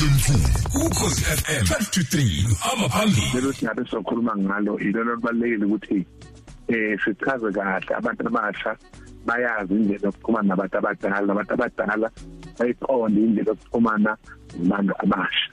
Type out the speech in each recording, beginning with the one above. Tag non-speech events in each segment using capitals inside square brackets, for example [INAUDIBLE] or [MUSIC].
ukhosi FM 1223 hamba phambili lelo singabe sokhuluma ngalo ilelo libalekile ukuthi eh sichaze kahle. Abantu abasha bayazi indlela yokuxhumana nabantu abadala. Nabantu abadala bayiqonde indlela yokuxhumana nabantu abasha.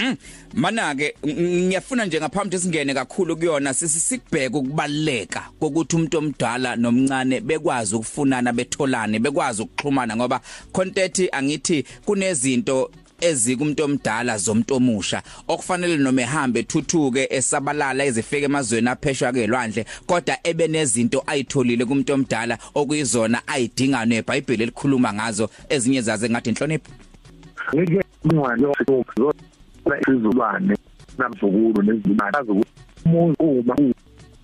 Mm, mana ke ngiyafuna nje ngaphambi singene kakhulu kuyona sisikubheka ukubaleka kokuthi umuntu omdala nomncane bekwazi ukufunana betholane bekwazi ukuxhumana ngoba content angithi kunezinto ezikumuntu omdala zomuntu omusha okufanele noma ehambe thuthuke esabalala ezifike emazweni apheshwa kelwandle kodwa ebe nezinto ayitholile kumuntu omdala okuyizona ayidinga neBhayibheli elikhuluma ngazo ezinye zaze ngathi inhlonipho. Ngeke yokuzona izulwane namzukulu nezimali azokuthi umuntu uma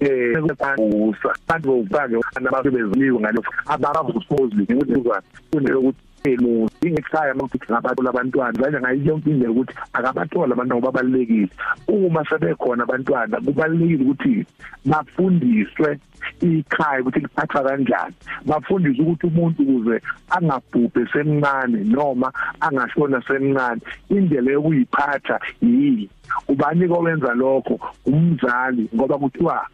eh abantu bokufake abasebeziliwe ngalo abakusozi ukuthi uzwa kunokuthi elo ingekhaya mawuthi ngabantu labantwana manje ngayo yonke indlela ukuthi akabathola abantu ngobabalekile uma sebekhona abantwana kubalekile ukuthi bafundiswe ikhaya ukuthi liphathwa kanjani. Bafundiswe ukuthi umuntu ukuze angabhubhe semncane noma angashona semncane indlela yokuyiphatha yini. Ubani kowenza lokho? Umzali ngoba kuthiwa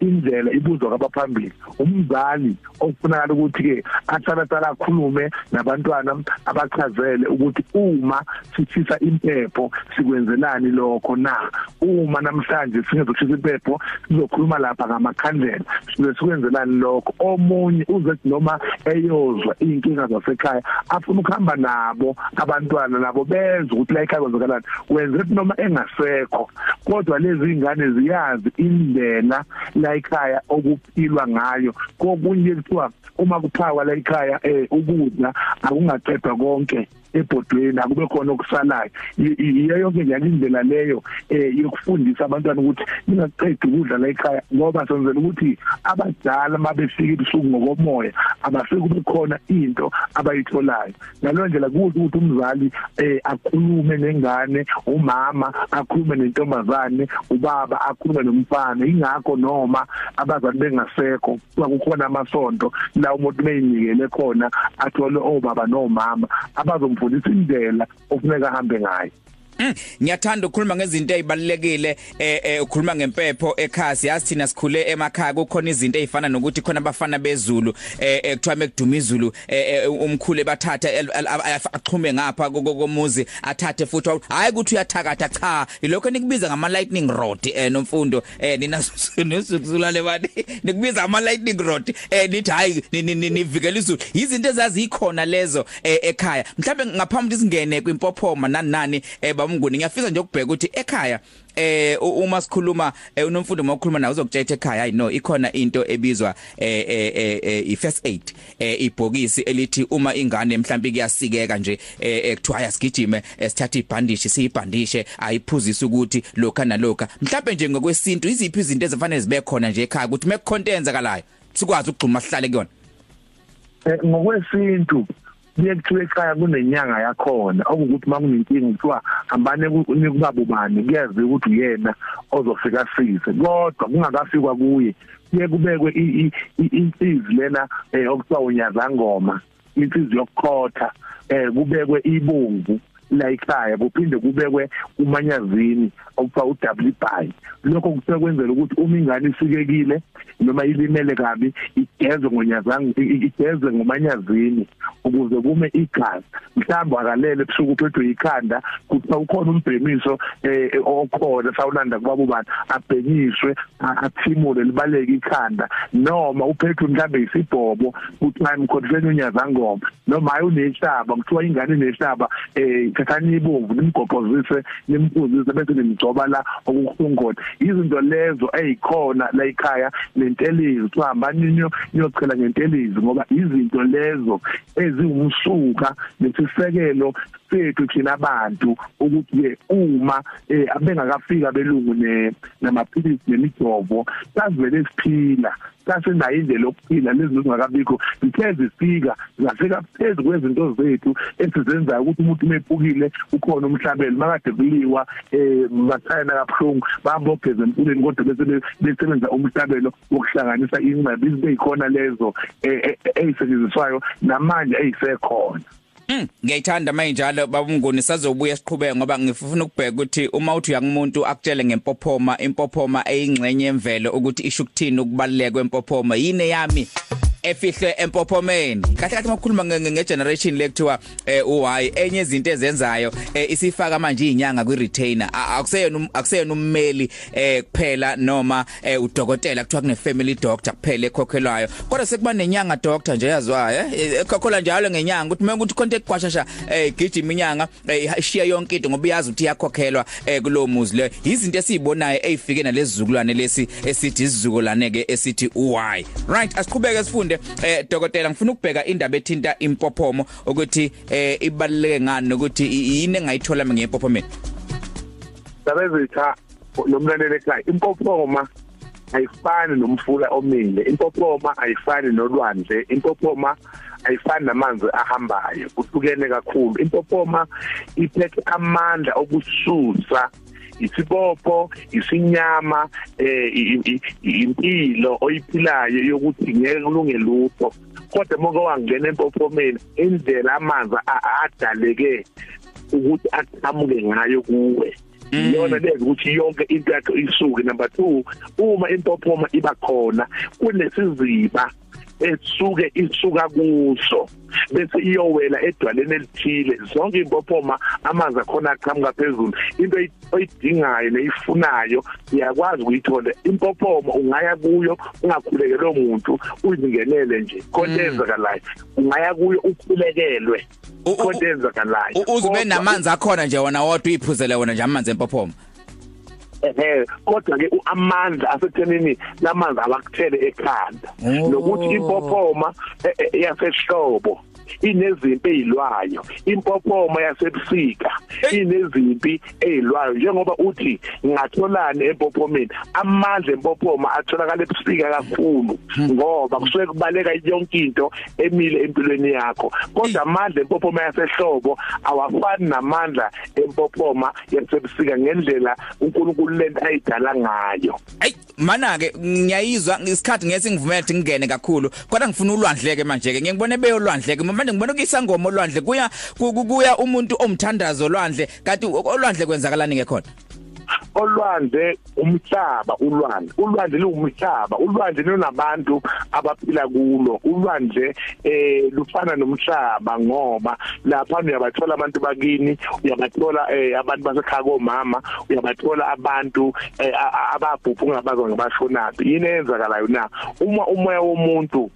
indlela ibuzwa kwabaphambili umzali okufunakala ukuthi ke atshala tshala akhulume nabantwana abachazele ukuthi uma sithisa impepho sikwenzelani lokho na? Uma namhlanje singezokushisa impepho sizokhuluma lapha ngamakhandlela sibe sikwenzelani lokho? Omunye uze noma eyozwa inkinga zasekhaya afuna ukuhamba nabo abantwana nabo benza ukuthi la ekhaya kwenzakalani? Wenze noma engasekho kodwa lezi ingane ziyazi indlela la ekhaya okuphilwa ngayo. Kokunye kuthiwa uma kuphakwa la ekhaya eh ukudla akungaqedwa konke. Ebhodweni akube khona okusalayo. Yiyo yonke nje indlela leyo eh yokufundisa abantwana ukuthi ningaqedi ukudla la ekhaya ngoba senzela ukuthi abadala mabefika ebusuku ngokomoya abafike kube khona into abayitholayo. Ngalo ndlela kuthi ukuthi umzali eh akhulume nengane umama akhulume nentombazane ubaba akhulume nomfana. Ingakho noma abazali bengasekho kukhona amasonto la umuntu beyinikele khona athole obaba nomama abazom umfundisa indlela ofuneka ahambe ngayo. Mm, ngiyathanda ukukhuluma ngezinto ezibalekile eh eh ukhuluma ngempepho ekhaya. Siyazi thina sikhule emakhaya kukhona izinto ezifana nokuthi khona abafana bezulu eh ekuthiwa mekuduma izulu eh umkhule bathatha axhume ngapha komuzi athathe futhi hayi ukuthi uyathakatha cha. Ilokho nikubiza ngama lightning rod eh nomfundo eh nina [LAUGHS] nesukulale bani? Nikubiza ama lightning rod eh nithi hayi nivikela izulu. Izinto ezazikhona lezo ekhaya. Mhlawumbe ngaphambi singene kwimpophoma nani nani eh umnguni ngiyafisa nje ukubheka ukuthi ekhaya eh uma sikhuluma unomfundo makhuluma nawe uzokutshela ekhaya hayi no ikhona into ebizwa eh eh i first aid eh ibhokisi elithi uma ingane mhlawumbe kuyasikeka nje ekuthiwa yasigijime sithatha ibhandishi siyibhandishe ayiphuzisa ukuthi lokha nalokha. Mhlawumbe nje ngokwesintu iziphi izinto ezifanele zibe khona nje ekhaya ukuthi mekukhonto enzakalayo sikwazi ukugcuma sihlale kuyona? Ngokwesintu kuye kuthiwe ekhaya kunenyanga yakhona. Okukuthi makunenkinga kuthiwa hambane kubaba ubani kuyazi ukuthi uyena ozofika size kodwa kungakafikwa kuye kuye kubekwe insizi lena okuthiwa unyazangoma insizi yokukhotha eh kubekwe ibomvu la ekhaya kuphinde kubekwe umanyazini okuthiwa uDouble buy lokho kusekwenzela ukuthi uma ingane isikekile noma ilimele kabi igezwe ngonyazango igezwe ngomanyazini ukuze kume igazi mhlawumbe akalele ebusuku uphethwe ikhanda kuthiwa ukhona umbhemiso eh okhona sawulanda kubaba ubani abhenyiswe athimule libaleke ikhanda noma uphethwe mhlambe isibhobo kuthiwa imkhotheni unyazangoma noma hayi unehlaba kuthiwa ingane inehlaba eh thathani ibomvu nimgobhozise nimphuzise bese nimgcoba la okukhungona izinto lezo ezikhona la ekhaya lentelizi kuthiwa hambani niyochela ngentelizi ngoba izinto lezo eziwumsuka lesisekelo sethu thina abantu ukuthi uma abengakafika belungu ne namaphilisi nemijovo sazivele siphila sasinayo indlela yokuphila lezi zingakabikho zithe zifika zafika phezulu kwezinto zethu esizenzayo ukuthi umuntu mephukile ukhona umhlabelo. Makade kuliwa eh bathayana kabuhlungu bahamba ogeza empuleni kodwa bese besebenza umhlabelo wokuhlanganisa inceba izinto ezikhona lezo ezisetshenziswayo namanje ezisekhona. Mm, ngiyayithanda mayinjalo babunguni sazobuya siqhubeke ngoba ngifuna ukubheka ukuthi uma uthi uyakumuntu akutshele ngempophoma impophoma eyingxenye yemvelo ukuthi isho ukuthini ukubaluleka kwempophoma. Yini yami? Efihle empophomeni. Kahle kahle makhuluma ngegeneration lekuthiwa uY enye izinto ezenzayo eh, isifaka manje izinyanga kwi retainer akuseyona akuseyona ummeli eh, kuphela noma eh, udokotela kuthiwa kune family doctor kuphela ekhokhelwayo. Kodwa sekuba nenyanga doctor nje yazwayo ekhokhola njalo ngenyanga. Ukuthi mengukuthi konke ekwashasha igijima inyanga ishiya yonke into ngoba uyazi ukuthi iyakhokhelwa kulowo muzi le izinto esizibonayo ezifike nalezizukulwane lesi esithi isizukulwane ke esithi uY. Right asiqhubeke sifunde. Eh dokotela ngifuna ukubheka indaba ethinta impophomo ukuthi eh ibaluleke ngani nokuthi yini engayithola ngempophomeni? Sabezitha nomlaleli ekhaya impophoma ayifani nomfula omile impophoma ayifani nolwandle impophoma ayifani namanzi ahambayo kuhlukene kakhulu. Impophoma iphethe amandla okususa isibopho isinyama eh impilo oyiphilayo yokuthi ngeke kulunge lutho. Kodwa moke wangena empophomeni indlela amanzi adaleke ukuthi aqhamuke ngayo kuwe. Iyona lezi ukuthi yonke into yakhe isuke. Number 2 uma impophoma iba khona kunesiziba esuke isuka kuso. Bese iyowela edwaleni elithile. Zonke impophoma amanzi akhona aqhamuka phezulu into oyidingayo neyifunayo uyakwazi ukuyithola. Impophoma ungaya kuyo ungakhulekelwe umuntu uzingenele nje. Konke ezakalayo ungaya kuyo ukhulekelwe. Konke ezakalayo uzube namanzi akhona nje wona wodwa uyiphuzele wona nje amanzi empophoma. Ehe kodwa ke amandla asethenini lamanzi abakuthele ekhanda. Nokuthi impophoma yasehlobo. Inezimpi ezilwayo impophoma yasebusika inezimpi ezilwayo njengoba uthi ngatholani empophomeni amandla empophoma atholakala ebusika kakhulu ngoba kusuke kubaleka yonke into emile empilweni yakho. Kodwa amandla empophoma yasehlobo awafani namandla empophoma yasebusika ngendlela uNkulunkulu lento ayidala ngayo. Mana ke ngiyayizwa isikhathi ngeke ngivumele ukuthi ngingene kakhulu. Kodwa ngifuna ulwandleke manje ke ngiyibone beyolwandleke. Manje ngibona ukisangoma olwandle kuya kuya umuntu omthandazo olwandle kanti olwandle kwenzakalani ngekhona olwandle umhlaba ulwandle. Ulwandle lungumhlaba ulwandle lunabantu abaphila kulo. Ulwandle eh lufana nomhlaba ngoba lapha uyabathola abantu bakini uyabathola eh abantu basekhaya komama uyabathola abantu ababhubhu ngabazwa ngabashonapi yini eyenzakalayo na? Uma umoya womuntu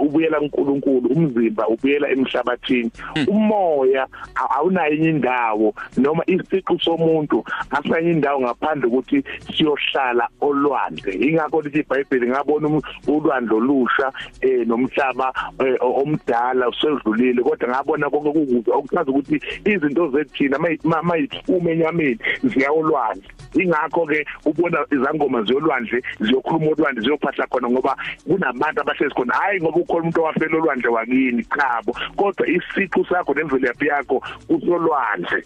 ubuyela kuNkulunkulu umzimba ubuyela emhlabathini umoya awunayo indawo noma isiqu somuntu asanye indawo ngaphandle ukuthi siyohlala olwandle. Ingakho lithi iBhayibheli ngabona ulwandle olusha eh nomhlaba omdala usedlulile kodwa ngabona konke kukude okuchaza ukuthi izinto zethina mayithuma enyameni ziyawolwandle ingakho ke ubona izangoma ziyolwandle ziyokhuluma olwandle ziyophahla khona ngoba kunabantu abahlezi khona. Hayi ngoba ukhona umuntu owafela olwandle wakini chabo kodwa isiqu sakho nemvelaphi yakho kusolwandle.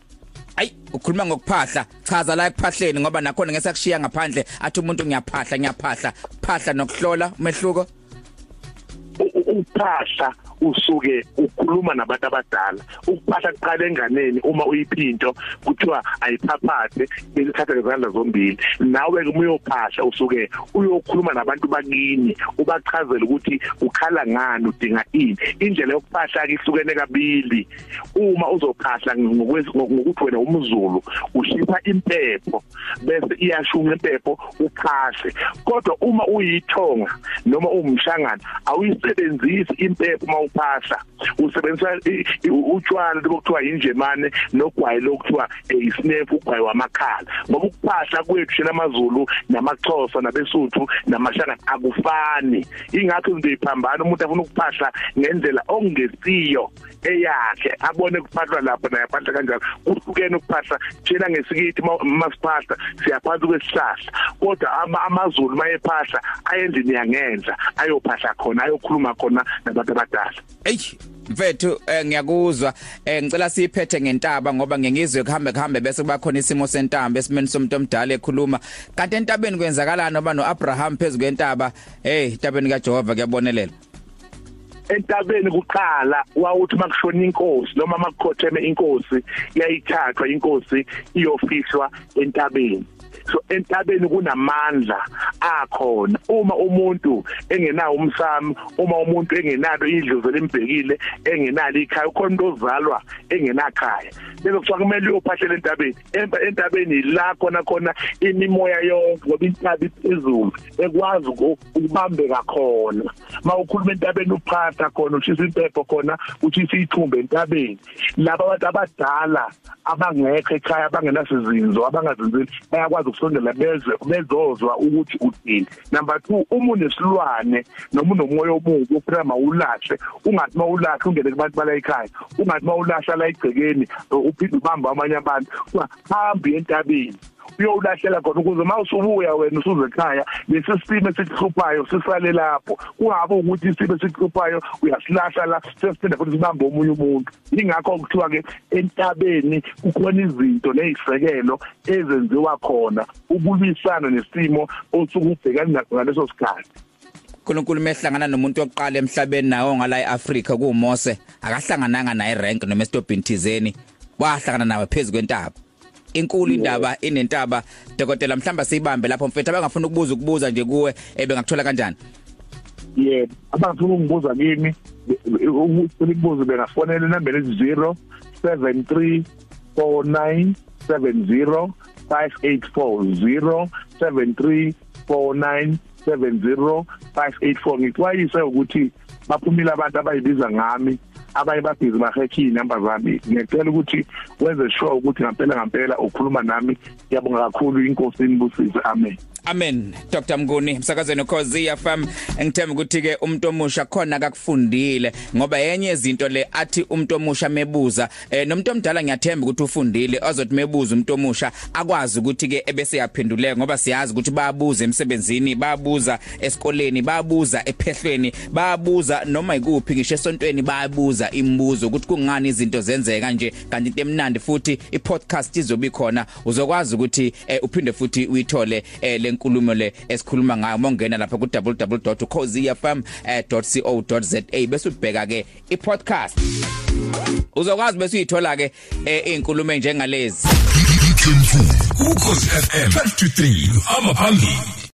Ayi ukhuluma ngokuphahla. Chaza la ekuphahleni ngoba nakhona ngesakushiya ngaphandle. Athi umuntu ngiyaphahla ngiyaphahla. Phahla nokuhlola umehluko? Ukuphahla usuke ukhuluma nabantu abadala ukuphahla kuqala enganeni uma uyiphinto kuthiwa ayiphaphathe belithatha ngezandla zombili. Nawe ke uyophahla usuke uyokhuluma nabantu bakini ubachazela ukuthi ukhala ngani udinga ini. Indlela yokuphahla ke ihlukene kabili. Uma uzophahla ngokuthi wena umzulu ushipha impepho bese iyashunqa impepho uphashe kodwa uma uyithonga noma umshangana awuyisebenzisi impepho mawuphahla usebenzisa utshwala lokuthiwa injemane nogwayi lokuthiwa isnefu ugwayi wamakhala. Ngoba ukuphahla kwethu shena amazulu namaxhosa nabesuthu namashaka akufani. Ingakho izinto iphambana umuntu afuna ukuphahla ngendlela ongesiyo eyakhe abone kuphahlwa lapho naye aphahla kanjalo. Kuhlukene ukuphahla thina ngesikithi masiphahla siyaphansi kwesihlahla kodwa amazulu mayephahla ayendlini yangenza ayophahla khona ayokhuluma khona nabantu abadala. Ey mfethu eh, ngiyakuzwa. Eh, ngicela siphethe ngentaba ngoba ngengizwe kuhambe kuhambe bese kuba khona isimo sentaba esimeni somuntu omdala ekhuluma. Kanti entabeni kwenzakalani oba noAbraham phezulu kwentaba? Hey entabeni kaJehova kuyabonelela. Entabeni kuqala wawuthi makushona inkosi noma makukhotheme inkosi yayithathwa inkosi iyofihlwa entabeni. So entabeni kunamandla akhona. Uma umuntu engenawo umsamo uma umuntu engenalo idlozi lembhekile engenalo ikhaya ukhona into ozalwa engenakhaya. Bese kuthiwa kumele uyophahlela entabeni. Empa entabeni la khona khona imimoya yonke ngoba intaba iphezulu ekwazi ukubambeka khona. Mawukhuluma entabeni uphatha khona ushisa impepho khona ushisa ithumbe entabeni. Laba abantu abadala abangekho ekhaya abangenasizinzo abangazinzile bayakwazi ukusondela bezwe bezozwa ukuthi uthini number 2 uma unesilwane noma unomoya omubi ufuna mawulahle ungathi mawulahle ungene kubantu bala ekhaya ungathi mawulahla la egcekeni uphinde ubamba amanye abantu hambi entabeni. Uyowulahlela khona ukuze mawusubuya wena usuze ekhaya lesi simo esikuhluphayo sisale lapho. Kungabe ukuthi isimo esikuhluphayo uyasilahla la sesiphinda futhi sibambe omunye umuntu. Ingakho kuthiwa ke entabeni kukhona izinto nezisekelo ezenziwa khona ukulwisana nesimo osuke ubhekana naso ngaleso sikhathi. uNkulunkulu mehlangana nomuntu oqala emhlabeni nawo ngala eAfrika kuMose akahlangananga naye rank noma estobhini thizeni wahlangana nawe phezulu kwentaba. Inkulu indaba inentaba dokotela mhlamba siyibambe lapho mfethu abangafuna ukubuza ukubuza nje kuwe ebengakuthola kanjani? Yebo abafuna ukungibuza kimi ukubuza bengafonela inamba lezi 0 73 49 70 584 073 49 70584 ngixwayise ukuthi baphumile abantu abayibiza ngami. Abaye babhizi bahekhi inamba zami. Ngiyacela ukuthi wenze sure ukuthi ngempela ngempela ukhuluma nami. Ngiyabonga kakhulu inkosi inibusise amen. Amen Dr. Mnguni msakazweni Khosi FM ngithemba ukuthi ke umuntu omusha khona akakufundile ngoba yenye izinto le athi umuntu omusha mebuza eh nomuntu omdala ngiyathemba ukuthi ufundile ozothi mebuza umuntu omusha akwazi ukuthi ke ebese yaphenduleka ngoba siyazi ukuthi bayabuza emsebenzini bayabuza esikoleni bayabuza ephehlweni bayabuza noma ikuphi ngisho esontweni bayabuza imibuzo ukuthi kungani izinto zenzeka nje. Kanti into emnandi futhi i-podcast izobe khona uzokwazi ukuthi eh, uphinde futhi uyithole eh, lenkulumo le esikhuluma ngayo mongena lapha ku www.kozfm.co.za bese ubheka ke i-podcast. Uzokwazi bese uyithola ke izinkulumo njengalezi ukhozi FM 23 amaphambili